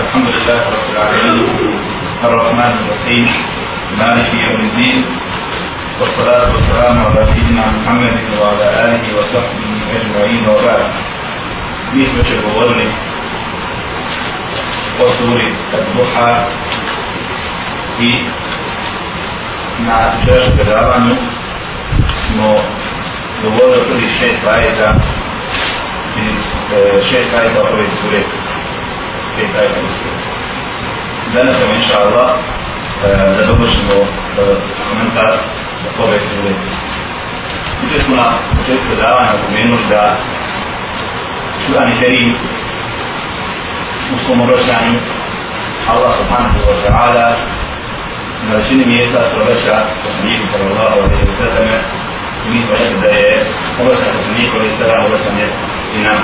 الحمد لله رب العالمين الرحمن الرحيم مالك يوم الدين والصلاة والسلام على سيدنا محمد وعلى آله وصحبه أجمعين وبعد. govorili o suri Duha i na češu predavanju smo govorili o prvih šest ajeta šest ajeta ove sure pet ajeta ove danas ćemo inša Allah e, da dovršimo e, komentar ove sure Juče smo na početku predavanja pomenuli da Kur'an i Kerim u svom obraćanju Allah subhanahu wa ta'ala na većini mjesta se obraća poslaniku sallallahu alaihi wa sallam i mi smo rekli da je obraćanje poslaniku alaihi wa sallam obraćanje i nam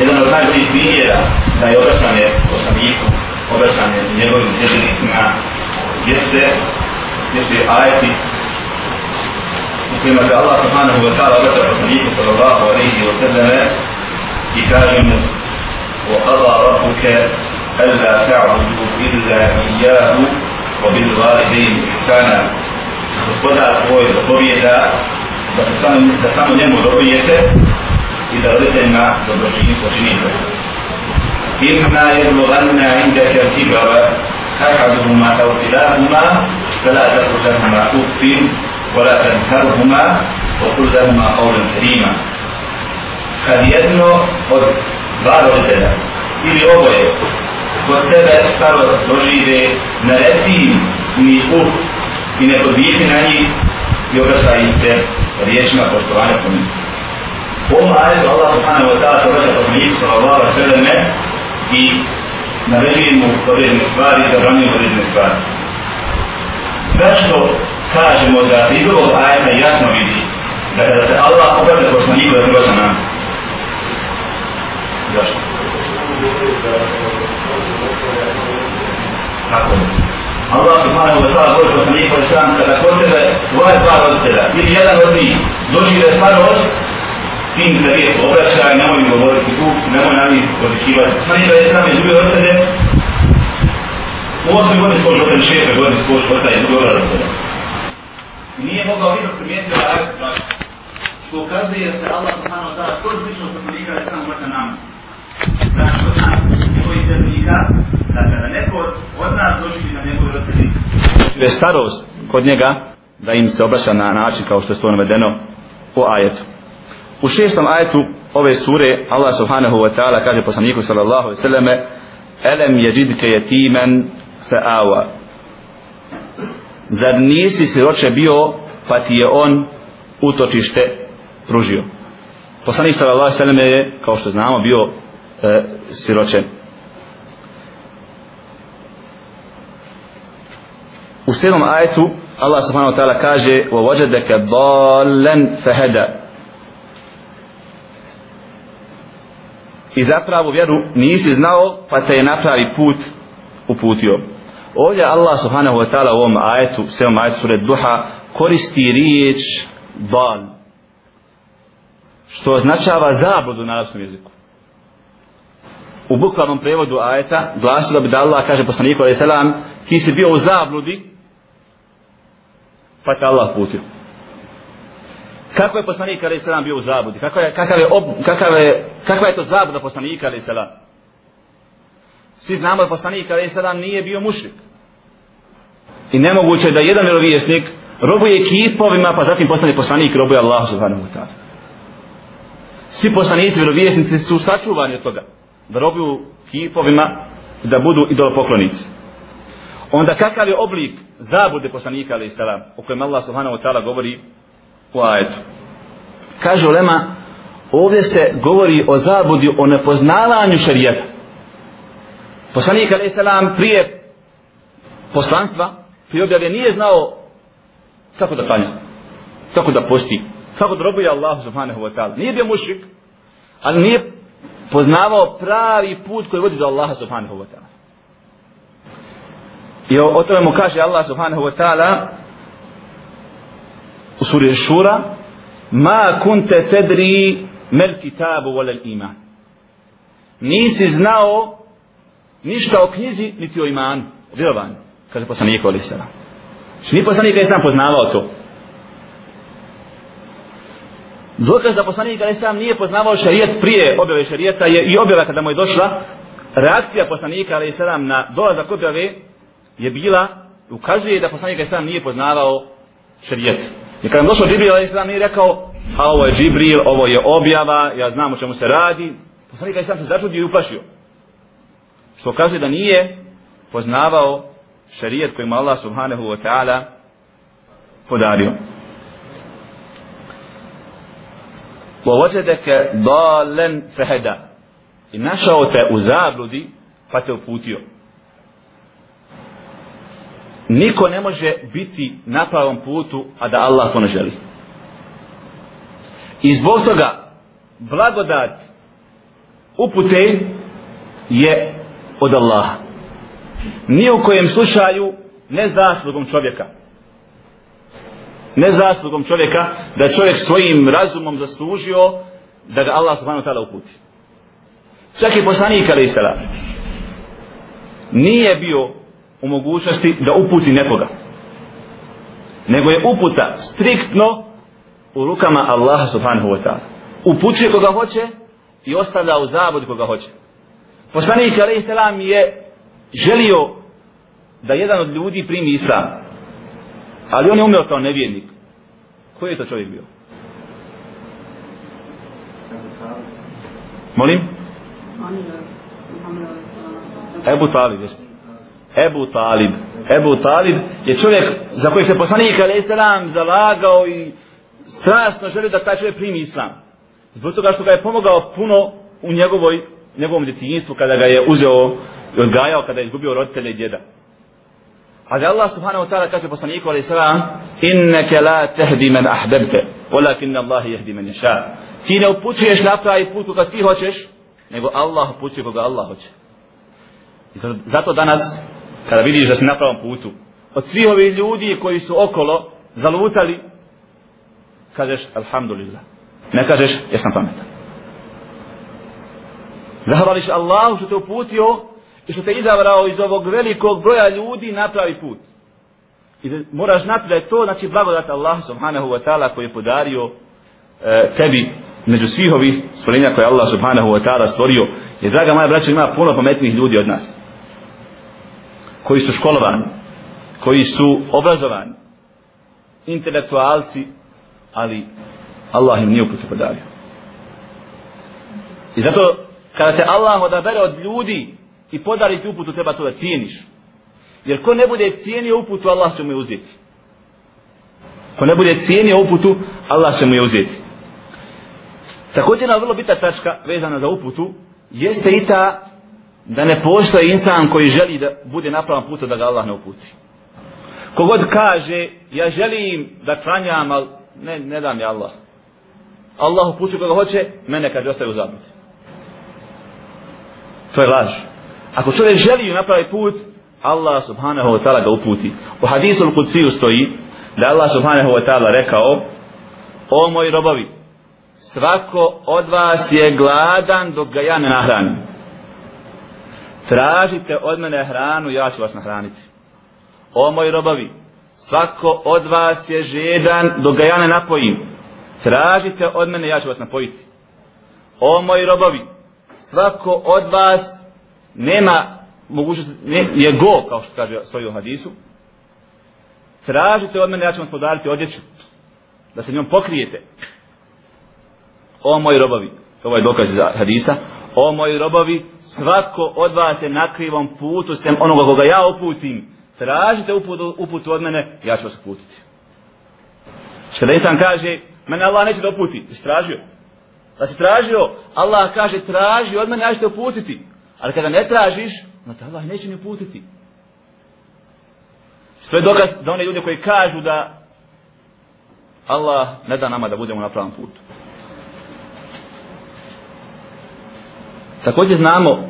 Jedan od najboljih primjera da je obraćanje poslaniku, obraćanje njegovim sredbenicima jeste, jeste ajeti u kojima se Allah subhanahu wa ta'ala obraća poslaniku sallallahu alaihi wa sallam i kaže mu وقضى ربك ألا تعبدوا إلا إياه وبالوالدين إحسانا gospodar tvoj zapovjeda da se samo, da samo njemu robujete i da roditeljima dobročinstvo činite. إما يبلغن عندك الكبر أحدهما أو كلاهما فلا تقل لهما أف ولا تنهرهما وقل لهما قولا كريما. Kad jedno od dva roditelja ili oboje kod tebe starost dožive na reci mi uf i ne podvijeti na njih i obraća ih se riječima poštovanja po njih. U ovom ajetu Allah subhanahu wa ta'ala vraća obraća sallallahu alaihi wa sallam i naređuje mu određene stvari i zabranjuje određene stvari. Zašto kažemo da iz ovog ajeta jasno vidi da kada se Allah obraća poslaniku da treba sa nama? Zašto? je. Allah subhanahu wa ta'ala govori poslaniku i sam kada kod tebe svoje dva roditelja ili jedan od njih dožive starost s njim se lijep obraćaj, nemoj im govoriti tu, nemoj na njih kodičivati. Poslaniku je sam izgubio druge roditelje u osmi godini svoj roditelj, šefe godini svoj švrta i druge I Nije mogao vidjeti primijetiti da je što ukazuje da se Allah subhanahu wa ta'ala skoro slično poslanika je samo obraća nama. Znači od nas, njegovih zemljika, da kada neko od nas došli na njegove roditelji, je starost kod njega, da im se obraća na način kao što je to navedeno u ajetu. U šestom ajetu ove sure Allah subhanahu wa ta'ala kaže poslaniku sallallahu alaihi sallam Elem jeđidke jetimen fe awa Zar nisi siroče bio pa ti je on utočište pružio. Poslanik sallallahu alejhi ve sellem je kao što znamo bio e, siročen. U sedmom ajetu Allah subhanahu wa ta'ala kaže وَوَجَدَكَ ضَالًا فَهَدَا I zapravo vjeru nisi znao pa te je napravi put uputio. Ovdje Allah subhanahu wa ta'ala u ovom ajetu, sedmom ajetu sure Duha koristi riječ dal što označava zabludu na arabskom jeziku u bukvalnom prevodu ajeta glasilo bi da Allah kaže poslaniku alaih salam ti si bio u zabludi pa te Allah putio kako je poslanik alaih salam bio u zabudi? kakav je, kakav je, ob, kakav je, kakva je to zabuda poslanika alaih salam svi znamo da poslanik alaih salam nije bio mušrik i nemoguće je da jedan vjerovijesnik robuje kipovima pa zatim postane poslanik robuje Allah subhanahu wa ta'ala svi poslanici vjerovijesnici su sačuvani od toga da robuju kipovima da budu idolopoklonici. Onda kakav je oblik zabude poslanika alaih salam o kojem Allah subhanahu wa ta'ala govori Pa, u ajetu. Kaže ulema ovdje se govori o zabudi o nepoznavanju šarijeta. Poslanik a.s. prije poslanstva prije objave nije znao kako da klanja kako da posti kako da robuje Allah subhanahu wa ta'ala nije bio mušrik ali nije poznavao pravi put koji vodi do Allaha subhanahu wa ta'ala. I o, o tome mu kaže Allah subhanahu wa ta'ala u suri Šura Ma kunte tedri mel kitabu volel iman. Nisi znao ništa o knjizi, niti o imanu, o vjerovanju, kaže poslanik Ali Sala. Znači, nije poslanik Ali sam poznavao to. Dokaz da poslanik Ali sam nije poznavao šarijet prije objave šarijeta je i objava kada mu je došla, reakcija poslanika Ali Salam na dolazak objave je bila, ukazuje da poslanik Ali Salam nije poznavao šarijet. I kada je došao Džibril Ali Salam nije rekao, a ovo je Džibril, ovo je objava, ja znam o čemu se radi. Poslanik Ali Salam se začudio i uplašio. Što kaže da nije poznavao šarijet kojim Allah subhanahu wa ta'ala podario. وَوَجَدَكَ ضَالًا فَهَدَا I našao te u zabludi pa te uputio. Niko ne može biti na pravom putu, a da Allah to ne želi. I zbog toga blagodat upute je od Allaha. Nije u kojem slučaju ne zaslugom čovjeka. Ne zaslugom čovjeka da čovjek svojim razumom zaslužio da ga Allah subhanahu ta'ala uputi. Čak i poslanik ali isala nije bio u mogućnosti da uputi nekoga. Nego je uputa striktno u rukama Allaha subhanahu wa ta'ala. Upućuje koga hoće i ostavlja u zabudi koga hoće. Poslanik alaih salam je želio da jedan od ljudi primi islam. Ali on je umeo kao nevjernik. Koji je to čovjek bio? Molim? Ebu Talib, jeste. Ebu Talib. Ebu Talib je čovjek za kojeg se poslanik a.s. zalagao i strasno želio da taj čovjek primi islam. Zbog toga što ga je pomogao puno u njegovoj njegovom djetinjstvu kada ga je uzeo i odgajao kada je izgubio roditelje i djeda. Ali Allah subhanahu wa ta'ala kaže poslaniku alaih sallam inneke la tehdi men ahbebte walakin Allah jehdi men iša Ti ne upućuješ na pravi put kad ti hoćeš nego Allah upućuje koga Allah hoće. Zato danas kada vidiš da si na pravom putu od svih ovih ljudi koji su okolo zalutali kažeš alhamdulillah ne kažeš jesam pametan Zahvališ Allahu što te uputio i što te izabrao iz ovog velikog broja ljudi na pravi put. I da moraš znati da je to znači blagodat Allah subhanahu wa ta'ala koji je podario e, tebi među svih ovih stvorenja koje Allah subhanahu wa ta'ala stvorio. I draga moja braća ima puno pametnih ljudi od nas. Koji su školovani, koji su obrazovani, intelektualci, ali Allah im nije uputu podario. I zato kada te Allah odabere od ljudi i podari ti uputu, treba to da cijeniš. Jer ko ne bude cijenio uputu, Allah će mu je uzeti. Ko ne bude cijenio uputu, Allah će mu je uzeti. Također na vrlo bita tačka vezana za uputu, jeste i ta da ne postoji insan koji želi da bude napravan pravom da ga Allah ne uputi. Kogod kaže, ja želim da klanjam, ali ne, ne dam je Allah. Allah upuću koga hoće, mene kaže ostaje u zabuti. To je laž. Ako čovjek želi napravi put, Allah subhanahu wa ta'ala ga uputi. U hadisu al-Qudsiju stoji da Allah subhanahu wa ta'ala rekao O moji robovi, svako od vas je gladan dok ga ja ne nahranim. Tražite od mene hranu, ja ću vas nahraniti. O moji robovi, svako od vas je žedan dok ga ja ne napojim. Tražite od mene, ja ću vas napojiti. O moji robovi, svako od vas nema mogućnost, ne, je go, kao što kaže stoji u hadisu, tražite od mene, ja ću vam podariti odjeću, da se njom pokrijete. O moji robovi, ovo je dokaz za hadisa, o moji robovi, svako od vas je na krivom putu, sem onoga koga ja uputim, tražite uputu, uputu od mene, ja ću vas uputiti. Što insan kaže, mene Allah neće da uputi, ti tražio da si tražio, Allah kaže traži od mene, ja ću te uputiti. Ali kada ne tražiš, onda te Allah neće ni uputiti. Što je dokaz da one ljude koji kažu da Allah ne da nama da budemo na pravom putu. Također znamo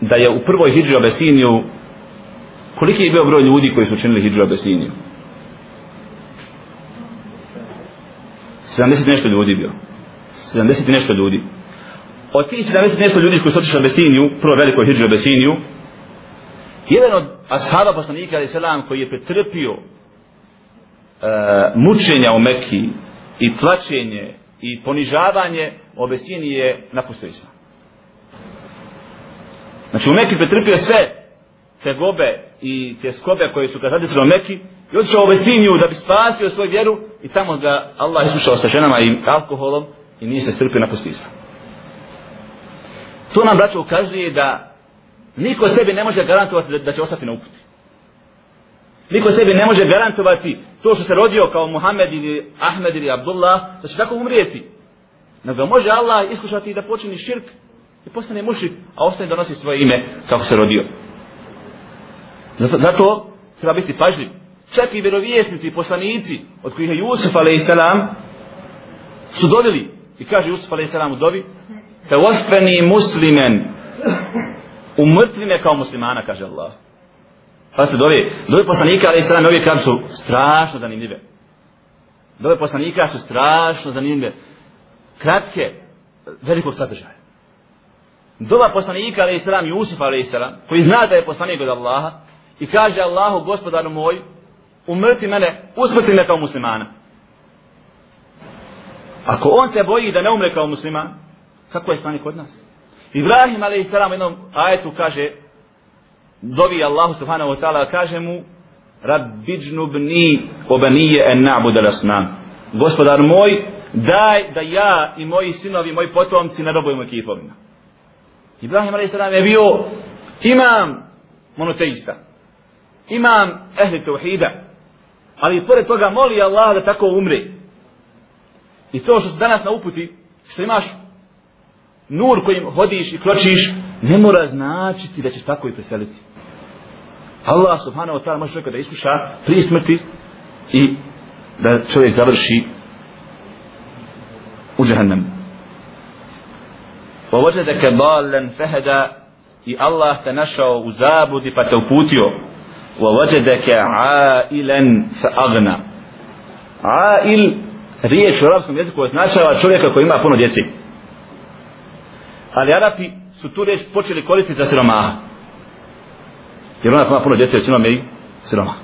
da je u prvoj hijđu Abesiniju koliki je bio broj ljudi koji su činili hijđu Abesiniju? 70 nešto ljudi bio. 70 nešto ljudi. od tih 70 nešto ljudi koji su otišli Abesiniju, prvo veliko hijđu Abesiniju, jedan od ashaba poslanika ali selam koji je pretrpio e, mučenja u Mekki i tlačenje i ponižavanje u je napustio islam. Znači u Mekki pretrpio sve te gobe i te skobe koje su ga zadesili u Mekki i otišao u Vesiniju da bi spasio svoju vjeru i tamo ga Allah iskušao sa ženama i alkoholom i nije se strpio na postizam. To nam braćo ukazuje da niko sebi ne može garantovati da, će ostati na uputi. Niko sebi ne može garantovati to što se rodio kao Muhammed ili Ahmed ili Abdullah da će tako umrijeti. Nego može Allah iskušati da počini širk postane mušik, a ostane da nosi svoje ime kako se rodio. Zato, zato treba biti pažljiv. Čak i vjerovijesnici, poslanici, od kojih je Jusuf a.s. su dovili, i kaže Jusuf a.s. u dovi, te ostveni muslimen, umrtvi me kao muslimana, kaže Allah. Pa se dove, dove poslanika, a.s. i uvijek kaže su strašno zanimljive. Dove poslanika su strašno zanimljive. Kratke, velikog sadržaja. Dova poslanika, ali sada Jusuf, ali sada, koji zna da je poslanik od Allaha, i kaže Allahu, gospodaru moj, umrti mene, usmrti me kao muslimana. Ako on se boji da ne umre kao musliman, kako je stanje kod nas? Ibrahim a.s. u jednom ajetu kaže, dovi Allahu subhanahu wa ta'ala, kaže mu, Rabbiđnu bni obanije en na'bud al asnam. Gospodar moj, daj da ja i moji sinovi, moji potomci ne robujemo kipovima. Ibrahim a.s. je bio imam monoteista. Imam ehli tauhida. Ali pored toga moli Allah da tako umre. I to što se danas na uputi, što imaš nur kojim hodiš i kročiš, ne mora značiti da ćeš tako i preseliti. Allah subhanahu wa ta'ala može čovjeka da iskuša prije smrti i da čovjek završi u džahannam. وَوَجَدَكَ بَالًا فَهَدَا i Allah te našao u zabudi pa te uputio وَوَجَدَكَ عَائِلًا فَأَغْنَا عَائِل riječ u arabskom jeziku označava čovjeka koji ima puno djeci ali Arapi su tu reč počeli koristiti za siromaha. Jer ona ima puno djece, već imamo i siromaha.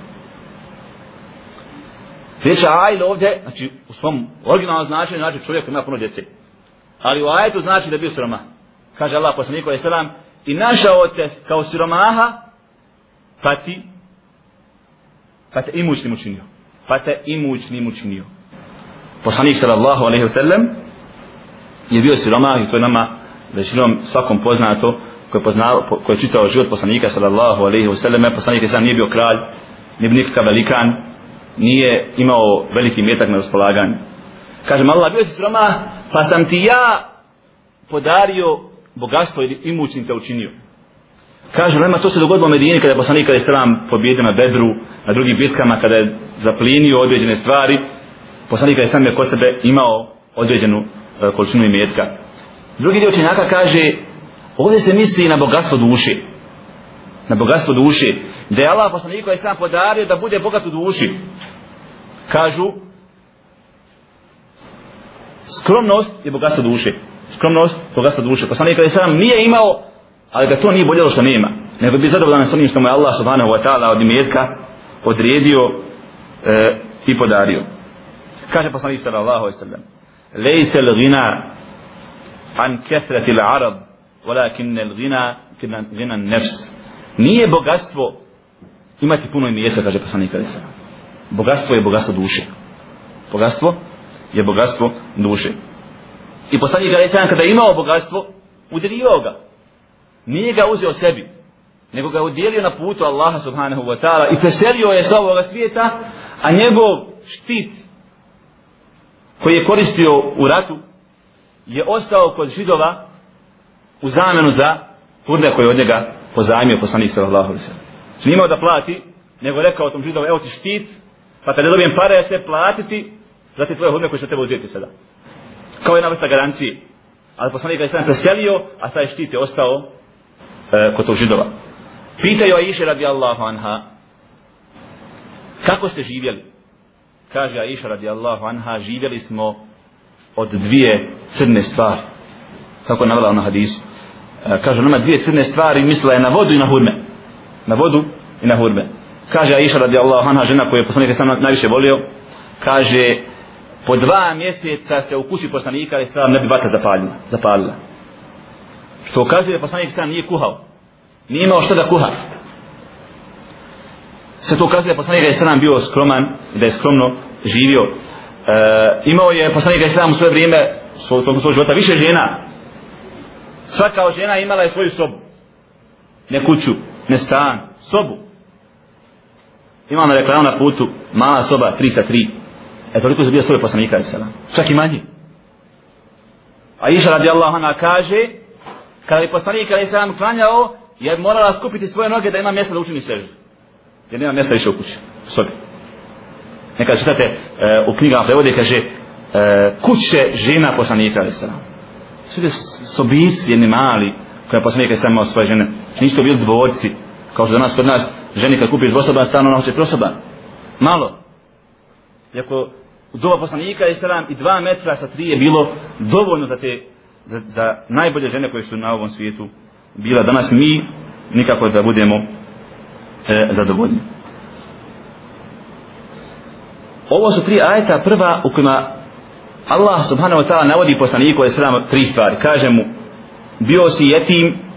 Riječ ajl ovdje, znači u svom originalnom značenju znači čovjek ima puno djece. Ali u ajetu znači da je bio siroma. Kaže Allah poslaniku alaih sallam, i našao te kao siromaha, pa ti, pa te imućnim učinio. Pa te imućnim učinio. Poslanik sallallahu alaihi ve sallam je bio siromah i to je nama većinom svakom poznato ko je, poznao, ko je čitao život poslanika sallallahu alaihi wa sallam e, poslanik sam nije bio kralj nije bio nikakav velikan nije imao veliki metak na raspolaganju kaže Allah bio si sroma pa sam ti ja podario bogatstvo ili imućnim te učinio kaže nema, to se dogodilo u Medini kada je poslanik kada je sram pobjedio na Bedru na drugim bitkama kada je zaplinio određene stvari poslanik kada je sam je kod sebe imao određenu e, količinu imetka Drugi dio učenjaka kaže, ovdje se misli na bogatstvo duše. Na bogatstvo duše. Da je Allah poslanik kada je sam podario da bude bogat u duši. Kažu, skromnost je bogatstvo duše. Skromnost, bogatstvo duše. Poslanik kada je sam nije imao, ali da to nije boljelo što nema. Nego bi zadovoljan s onim što mu je Allah subhanahu wa ta'ala od imetka odredio e, i podario. Kaže poslanik sallallahu alaihi sallam, Lejse l-gina an kesreti l'arab walakin l'gina gina nefs nije bogatstvo imati puno imetka, kaže poslanik ali bogatstvo je bogatstvo duše bogatstvo je bogatstvo duše i poslanik ali kada je imao bogatstvo udelio ga nije ga uzeo sebi nego ga udjelio na putu Allaha subhanahu wa ta'ala i preselio je sa ovoga svijeta a njegov štit koji je koristio u ratu je ostao kod židova u zamenu za furde koje od njega pozajmio poslanik sallallahu alaihi sallam. Nije imao da plati, nego rekao tom židovu, evo ti štit, pa kada dobijem pare, ja sve platiti za te tvoje hodne koje će tebe uzeti sada. Kao jedna vrsta garancije. Ali poslanik ga je sam preselio, a taj štit je ostao e, kod tog židova. Pitaju Aisha radijallahu anha, kako ste živjeli? Kaže Aisha radijallahu anha, živjeli smo od dvije crne stvari. kako je navela ona hadisu. E, kaže, nama dvije crne stvari, mislila je na vodu i na hurme. Na vodu i na hurme. Kaže Aisha radijallahu anha, žena koju je poslanik sam najviše volio, kaže, po dva mjeseca se u kući poslanika ali stvar ne bi vata zapalila. zapalila. Što kaže da poslanik sam nije kuhao. Nije imao što da kuha. Se to kaže da poslanik je bio skroman, da je skromno živio. E, imao je poslanik je u svoje vrijeme, svoj, toliko svoj života, više žena. Svaka žena imala je svoju sobu. Ne kuću, ne stan, sobu. Imala na reklamu na putu, mala soba, 3 sa 3. E toliko su bio svoje poslanika i sam. Čak i manji. A iša radi Allah kaže, kada je poslanik ali sam klanjao, je morala skupiti svoje noge da ima mjesta da učini sežu. Jer nema mjesta više u kući, u sobi. Nekada čitate e, u knjigama prevode, kaže, e, kuće žena poslanika ali sam. Sve sobis jedni mali, koja poslanika sam imao svoje žene. Nisu to bili dvorci, kao što danas kod nas, ženi kad kupi dvosoban stan, ona hoće prosoban. Malo. Iako u doba poslanika i sram i dva metra sa tri je bilo dovoljno za te za, za najbolje žene koje su na ovom svijetu bila. Danas mi nikako da budemo e, zadovoljni. Ovo su tri ajeta. Prva u kojima Allah subhanahu wa ta'ala navodi poslaniku je sram tri stvari. Kaže mu bio si jetim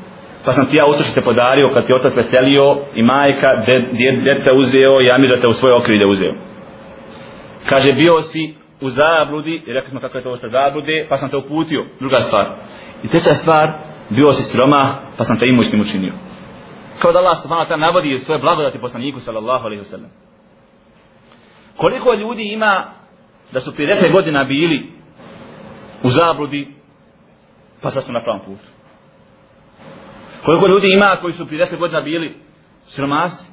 pa sam ti ja ustošite podario kad ti otac veselio i majka djete uzeo i amir te u svoje okrilje uzeo kaže bio si u zabludi i rekli smo kako je to sa zablude pa sam te uputio. Druga stvar. I treća stvar bio si sroma, pa sam te imućnim učinio. Kao da Allah subhanahu ta navodi svoje blagodati poslaniku sallallahu alaihi wasallam. koliko ljudi ima da su 50 godina bili u zabludi pa sad su na pravom putu? Koliko ljudi ima koji su 50 godina bili sromasi,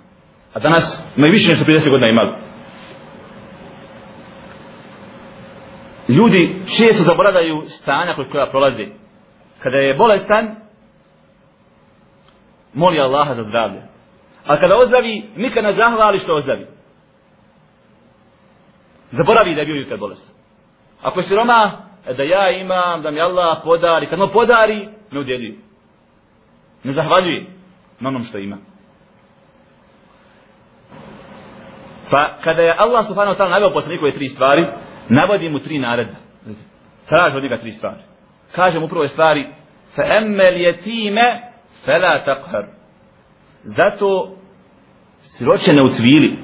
a danas imaju više nešto 50 godina imali? Ljudi često zaboravljaju stanja kod koja prolazi. Kada je bolestan, moli Allaha za zdravlje. A kada ozdravi, nikad ne zahvali što ozdravi. Zaboravi da je bio jutro bolestan. Ako je siroma, e, da ja imam, da mi Allah podari, kad mu podari, ne udjeljuje. Ne zahvaljuje na onom što ima. Pa kada je Allah subhanahu wa ta'ala navio poslanikove tri stvari, navodi mu tri naredbe. Traži od njega tri stvari. Kaže mu prvo stvari, fa emmel jetime fela takhar. Zato siroče ne ucvili.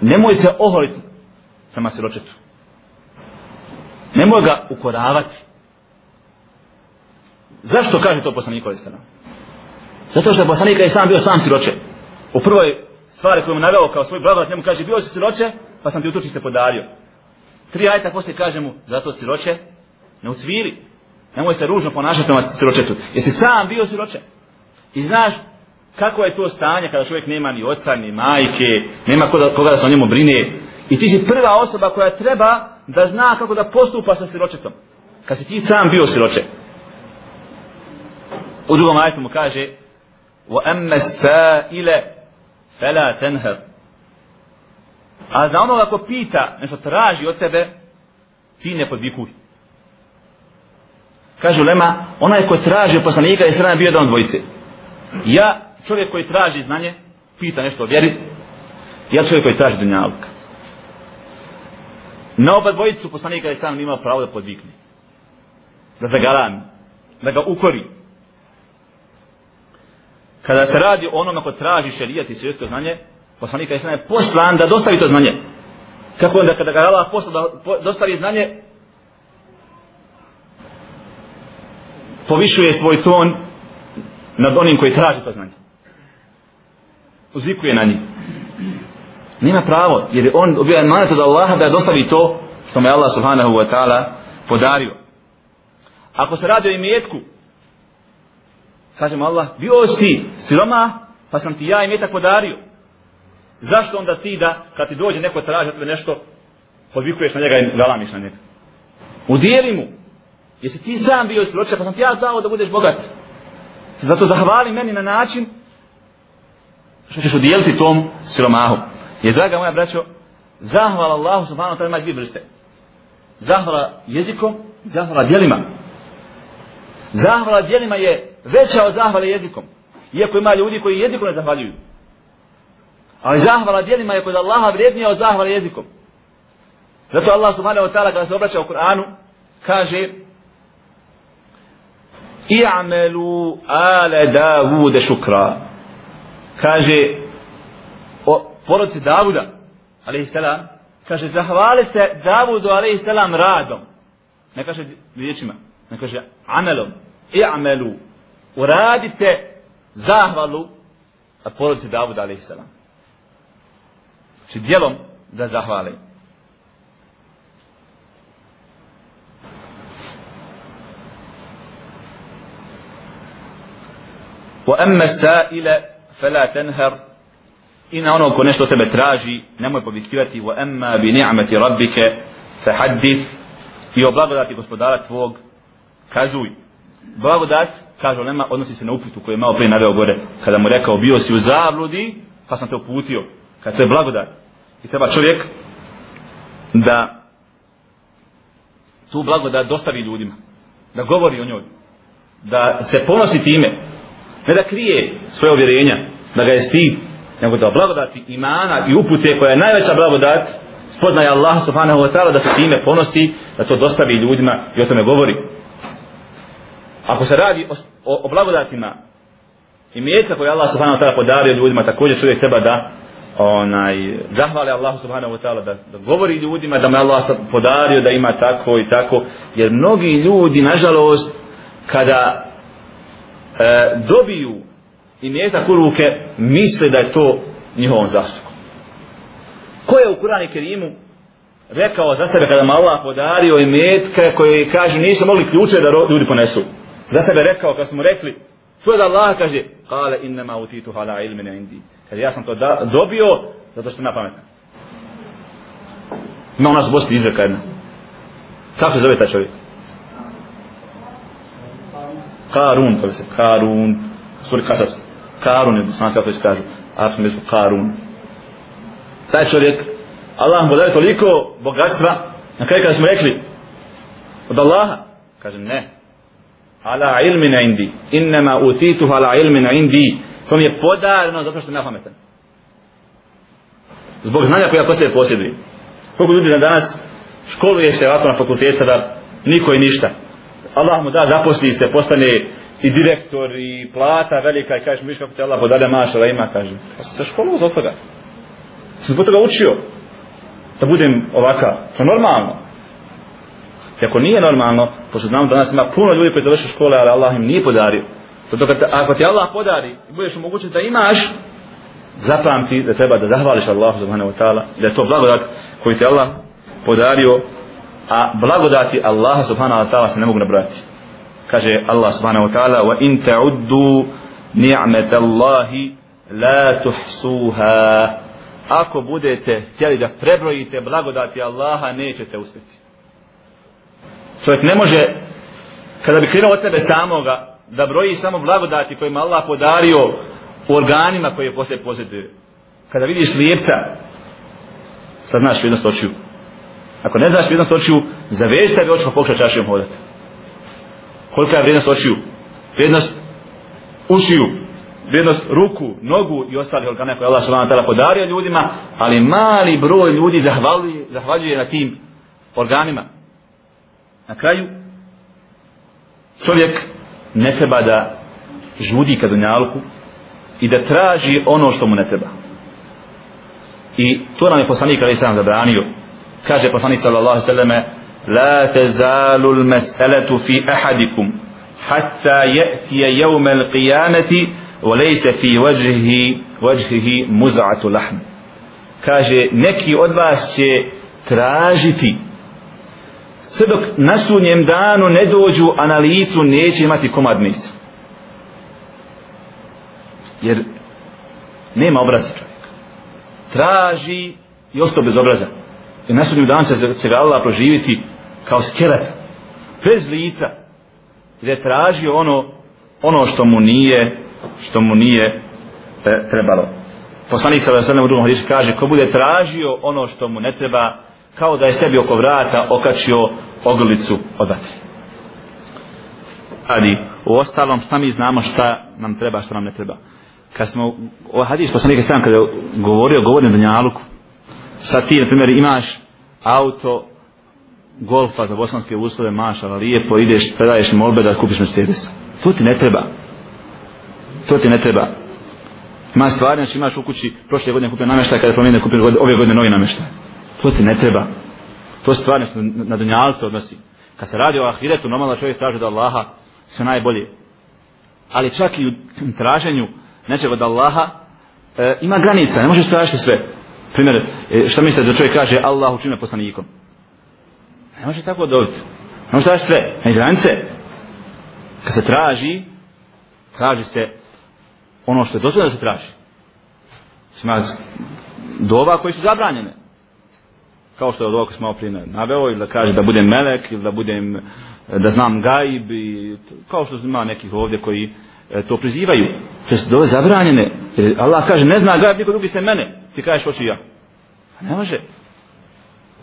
Nemoj se oholiti prema siročetu. Nemoj ga ukoravati. Zašto kaže to poslanik ovaj sana? Zato što je poslanik je sam bio sam siroče. U prvoj stvari koju mu naveo kao svoj blagodat, njemu kaže, bio si siroče, pa sam ti utočište podario. Tri ajta poslije kaže mu, zato siroče, ne ucviri. Nemoj se ružno ponašati prema siročetu. Jesi sam bio siroče. I znaš kako je to stanje kada čovjek nema ni oca, ni majke, nema koga, koga da se o njemu brine. I ti si prva osoba koja treba da zna kako da postupa sa siročetom. Kad si ti sam bio siroče. U drugom ajtu mu kaže وَأَمَّ السَّائِلَ فَلَا تَنْهَرُ A za onoga ko pita, nešto traži od tebe, ti ne podvikuj. Kažu Lema, onaj ko traži od poslanika je srana bio jedan dvojice. Ja, čovjek koji traži znanje, pita nešto o vjeri, ja čovjek koji traži dunjaluk. Na oba dvojicu poslanika je srana imao pravo da podvikne. Da zagarami. Da ga ukori. Kada se radi o onome ko traži šerijat i svjetsko znanje, poslanik je je poslan da dostavi to znanje. Kako onda kada ga Allah posla da dostavi znanje, povišuje svoj ton nad onim koji traži to znanje. Uzvikuje na njih. Nima pravo, jer on obio emanet od Allaha da dostavi to što mu je Allah subhanahu wa ta'ala podario. Ako se radi o imetku, kažemo Allah, bio si siroma, pa sam ti ja imetak podario. Zašto onda ti da, kad ti dođe neko traži od tebe nešto, podvikuješ na njega i galamiš na njega? Udijeli mu. Jesi ti sam bio siročak, pa sam ti ja dao da budeš bogat. Zato zahvali meni na način što ćeš udijeliti tom siromahu. Jer, draga moja braćo, zahvala Allahu subhanahu wa ta'ala ima dvije vrste. Zahvala jezikom, zahvala dijelima. Zahvala djelima je veća od zahvale jezikom. Iako ima ljudi koji jezikom ne zahvaljuju. Ali zahvala dijelima je kod Allaha vrijednija od zahvala jezikom. Zato Allah subhanahu wa ta'ala kada se obraća u Kur'anu kaže I'amelu ale Davude šukra. Kaže o porodci Davuda, alaihi salam, kaže zahvalite Davudu, alaihi salam, radom. Ne kaže riječima, ne kaže amelom. I'amelu. Uradite zahvalu porodci Davuda, alaihi salam Znači dijelom da zahvale. وأما السائل فلا تنهر إن ono ko nešto tebe traži nemoj povikivati وأما بنعمة ربك فحدث i o blagodati gospodara tvog kazuj blagodat kažu nema odnosi se na uputu koju je malo prije naveo gore kada mu rekao bio si u zabludi pa sam te uputio Kad to je blagodat i treba čovjek da tu blagodat dostavi ljudima da govori o njoj da se ponosi time ne da krije svoje uvjerenja, da ga je stid, nego da blagodati imana i upute koja je najveća blagodat, spoznaje Allah subhanahu wa ta'ala da se time ponosi, da to dostavi ljudima i o tome govori. Ako se radi o, o, o blagodatima i mjeca koje Allah subhanahu wa ta'ala podario ljudima, također čovjek treba da onaj zahvali Allahu subhanahu wa ta'ala da, da govori ljudima da me Allah podario da ima tako i tako jer mnogi ljudi nažalost kada e, dobiju i mjetak u ruke, misle da je to njihovom zaslugom. Ko je u Kurani Kerimu rekao za sebe kada mu Allah podario i metke koje kažu nisu mogli ključe da ljudi ponesu. Za sebe rekao, kad smo rekli, to je da Allah kaže, kale innama utitu hala ilmine indi. Kad ja sam to da, dobio zato što sam ja pametan. Ima u nas u Bosni izreka jedna. Kako se zove taj čovjek? Karun, to se Karun, suri Kasas, Karun je bosanski kako se kaže, je mjesto Karun. Taj čovjek, Allah mu podari toliko bogatstva, na kraju kada smo rekli, od Allaha, kaže ne, ala ilmina indi, innama utituha ala ilmina indi, to mi je podareno zato što sam ja pametan. Zbog znanja koja kod posjeduje. Koliko ljudi na danas školuje se ovako na fakultetu da niko i ništa. Allah mu da zaposli se, postane i direktor i plata velika i kažeš mi kako se Allah podade mašala ima, kaže. Pa se zbog toga. Sam zbog toga učio da budem ovaka. To je normalno. I ako nije normalno, pošto znam da nas ima puno ljudi koji završu škole, ali Allah im nije podario. Zato kad, ako ti Allah podari i budeš omogućen da imaš, zapamti da treba da zahvališ Allahu subhanahu wa ta'ala, da je to blagodat koji ti Allah podario a blagodati Allaha subhanahu wa ta'ala se ne mogu nabrati kaže Allah subhanahu wa ta'ala wa in ta'uddu ni'met Allahi la tuhsuha. Ako budete htjeli da prebrojite blagodati Allaha nećete uspjeti. Čovjek ne može kada bi krenuo od tebe samoga da broji samo blagodati kojima Allah podario u organima koje posle posjeduje kada vidiš lijepca sad znaš vrijednost očiju Ako ne znaš vrijednost očiju, zavezite ga očima pa pokušaj čašijom hodati. Kolika je vrijednost očiju? Vrijednost ušiju, vrijednost ruku, nogu i ostalih organa koje Allah subhanahu podario ljudima, ali mali broj ljudi zahvaljuje, zahvaljuje na tim organima. Na kraju, čovjek ne treba da žudi ka dunjalku i da traži ono što mu ne treba. I to nam je poslanik ali sam zabranio kaže poslanik sallallahu alejhi ve selleme la tezalu al mas'alatu fi ahadikum hatta yati yawm al qiyamati wa laysa fi wajhihi wajhihi muz'atu lahm kaže neki od vas će tražiti sve dok na sunjem danu ne dođu a na licu neće imati komad misa jer nema obraza čovjek traži i ostao bez obraza. Jer na sunjem danu će, se ga Allah proživiti kao skelet bez lica. Jer je tražio ono ono što mu nije što mu nije e, trebalo. Poslanik sa vaselem u drugom hadisu kaže ko bude tražio ono što mu ne treba kao da je sebi oko vrata okačio ogrlicu od vatre Ali U ostalom šta mi znamo šta nam treba, šta nam ne treba. Kad smo, o hadis poslanika sam kada je govorio, govorim na Dunjaluku, sad ti, na primjer, imaš auto, golfa za bosanske uslove, maš, ali lijepo ideš, predaješ molbe da kupiš Mercedes. To ti ne treba. To ti ne treba. Ima stvari, znači imaš u kući, prošle godine kupio namještaj, kada promijene kupio ove godine novi namještaj. To ti ne treba. To stvari na, na dunjalce odnosi. Kad se radi o ahiretu, normalno čovjek traži da Allaha sve najbolje. Ali čak i u traženju nečeg od Allaha e, ima granica, ne možeš tražiti sve. Primjer, e, šta mislite da čovjek kaže Allah učine poslanikom? Ne može tako dobiti. Ne može tražiti sve. Ne granice. Kad se traži, traži se ono što je dozvoljeno da se traži. Ima dova koji su zabranjene. Kao što je od ovoga smo malo prije naveo, ili da kaže da budem melek, ili da budem, da znam gaib, i kao što ima nekih ovdje koji e, to prizivaju. To su dole zabranjene. Jer Allah kaže, ne zna gaib, niko drugi se mene. Ti kažeš, hoću ja. Ne može.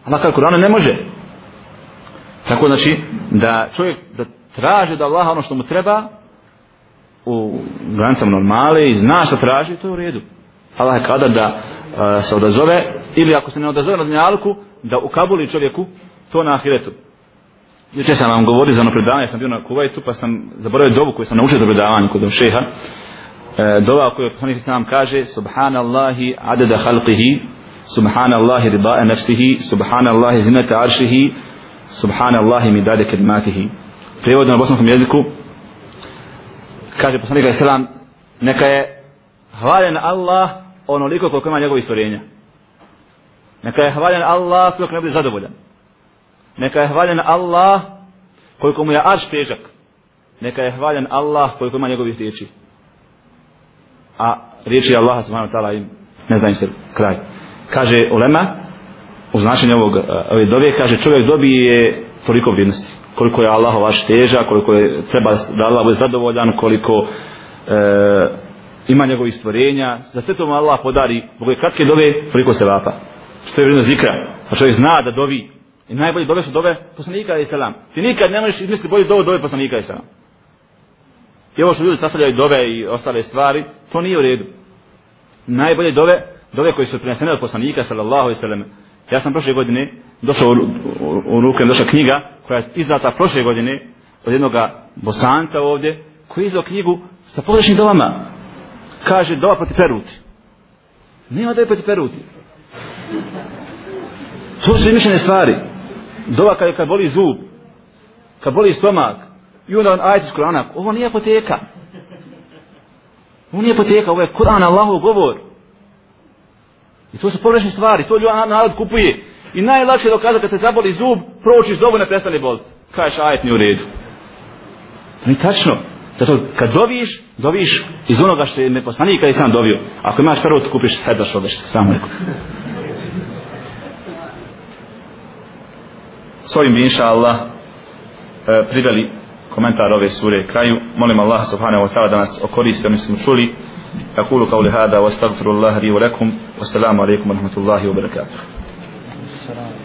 Allah kaže, Kur'ana ne može. Tako znači, da čovjek da traži da Allah ono što mu treba, u granicama normale i zna što traži, to je u redu. Allah je kada da uh, se odazove, ili ako se ne odazove na dunjalku, da ukabuli čovjeku to na ahiretu. Juče sam vam govorio za ono predavanje, sam bio na Kuvajtu, pa sam zaboravio dovu koju sam naučio za predavanje kod šeha. E, dova koju poslanik sam kaže, Subhanallahi adada halqihi, Subhanallahi riba'a nafsihi, Subhanallahi zinata aršihi, Subhanallahi midade kedmatihi. Prijevod na bosanskom jeziku, kaže poslanik alejhi selam neka je hvaljen Allah onoliko koliko ima njegovih stvorenja neka je hvaljen Allah sve ne bude zadovoljan. Neka je hvaljen Allah koliko mu je arš težak. Neka je hvaljen Allah koliko ima njegovih riječi. A riječi Allaha subhanahu wa ta'ala im ne znam se kraj. Kaže ulema u značenju ovog e, ove dove kaže čovjek dobije toliko vrijednosti. Koliko je Allah vaš teža, koliko je treba da Allah bude zadovoljan, koliko e, ima njegovih stvorenja, za sve to mu Allah podari, zbog je kratke dove, koliko se vapa. Što je vrijedno zikra, pa A čovjek zna da dovi. I najbolje dove su dove poslanika i selam. Ti nikad ne možeš izmisliti bolje dove dove poslanika i selam. I ovo što ljudi sastavljaju dove i ostale stvari, to nije u redu. Najbolje dove, dove koji su prinesene od poslanika sallallahu i sallam, Ja sam prošle godine došao u, u, u ruke, došla knjiga koja je izdata prošle godine od jednog bosanca ovdje koji je izdao knjigu sa pogrešnim dovama. Kaže dova proti peruti. Nema dove proti peruti. To su izmišljene stvari. Dova kad, kad boli zub, kad boli stomak, i onda on ajte iz Kur'ana, ovo nije apoteka. Ovo nije apoteka, ovo je Kur'an Allahov govor. I to su pogrešne stvari, to ljudi narod kupuje. I najlakše je dokazati kad te zaboli zub, pročiš zobu ne prestane boliti. Kažeš ajet nije u redu. To nije tačno. Zato kad doviš, doviš iz onoga što je me poslanik kada sam dovio. Ako imaš prvo, kupiš hajda šobeš. Samo neko. S ovim bi inša Allah e, priveli komentar ove sure kraju. Molim Allah subhanahu wa ta'ala da nas okoriste, oni smo čuli. Ja kulu kao lihada, wa astagfirullah, rivu lakum, wa salamu alaikum wa rahmatullahi wa barakatuh. Assalamu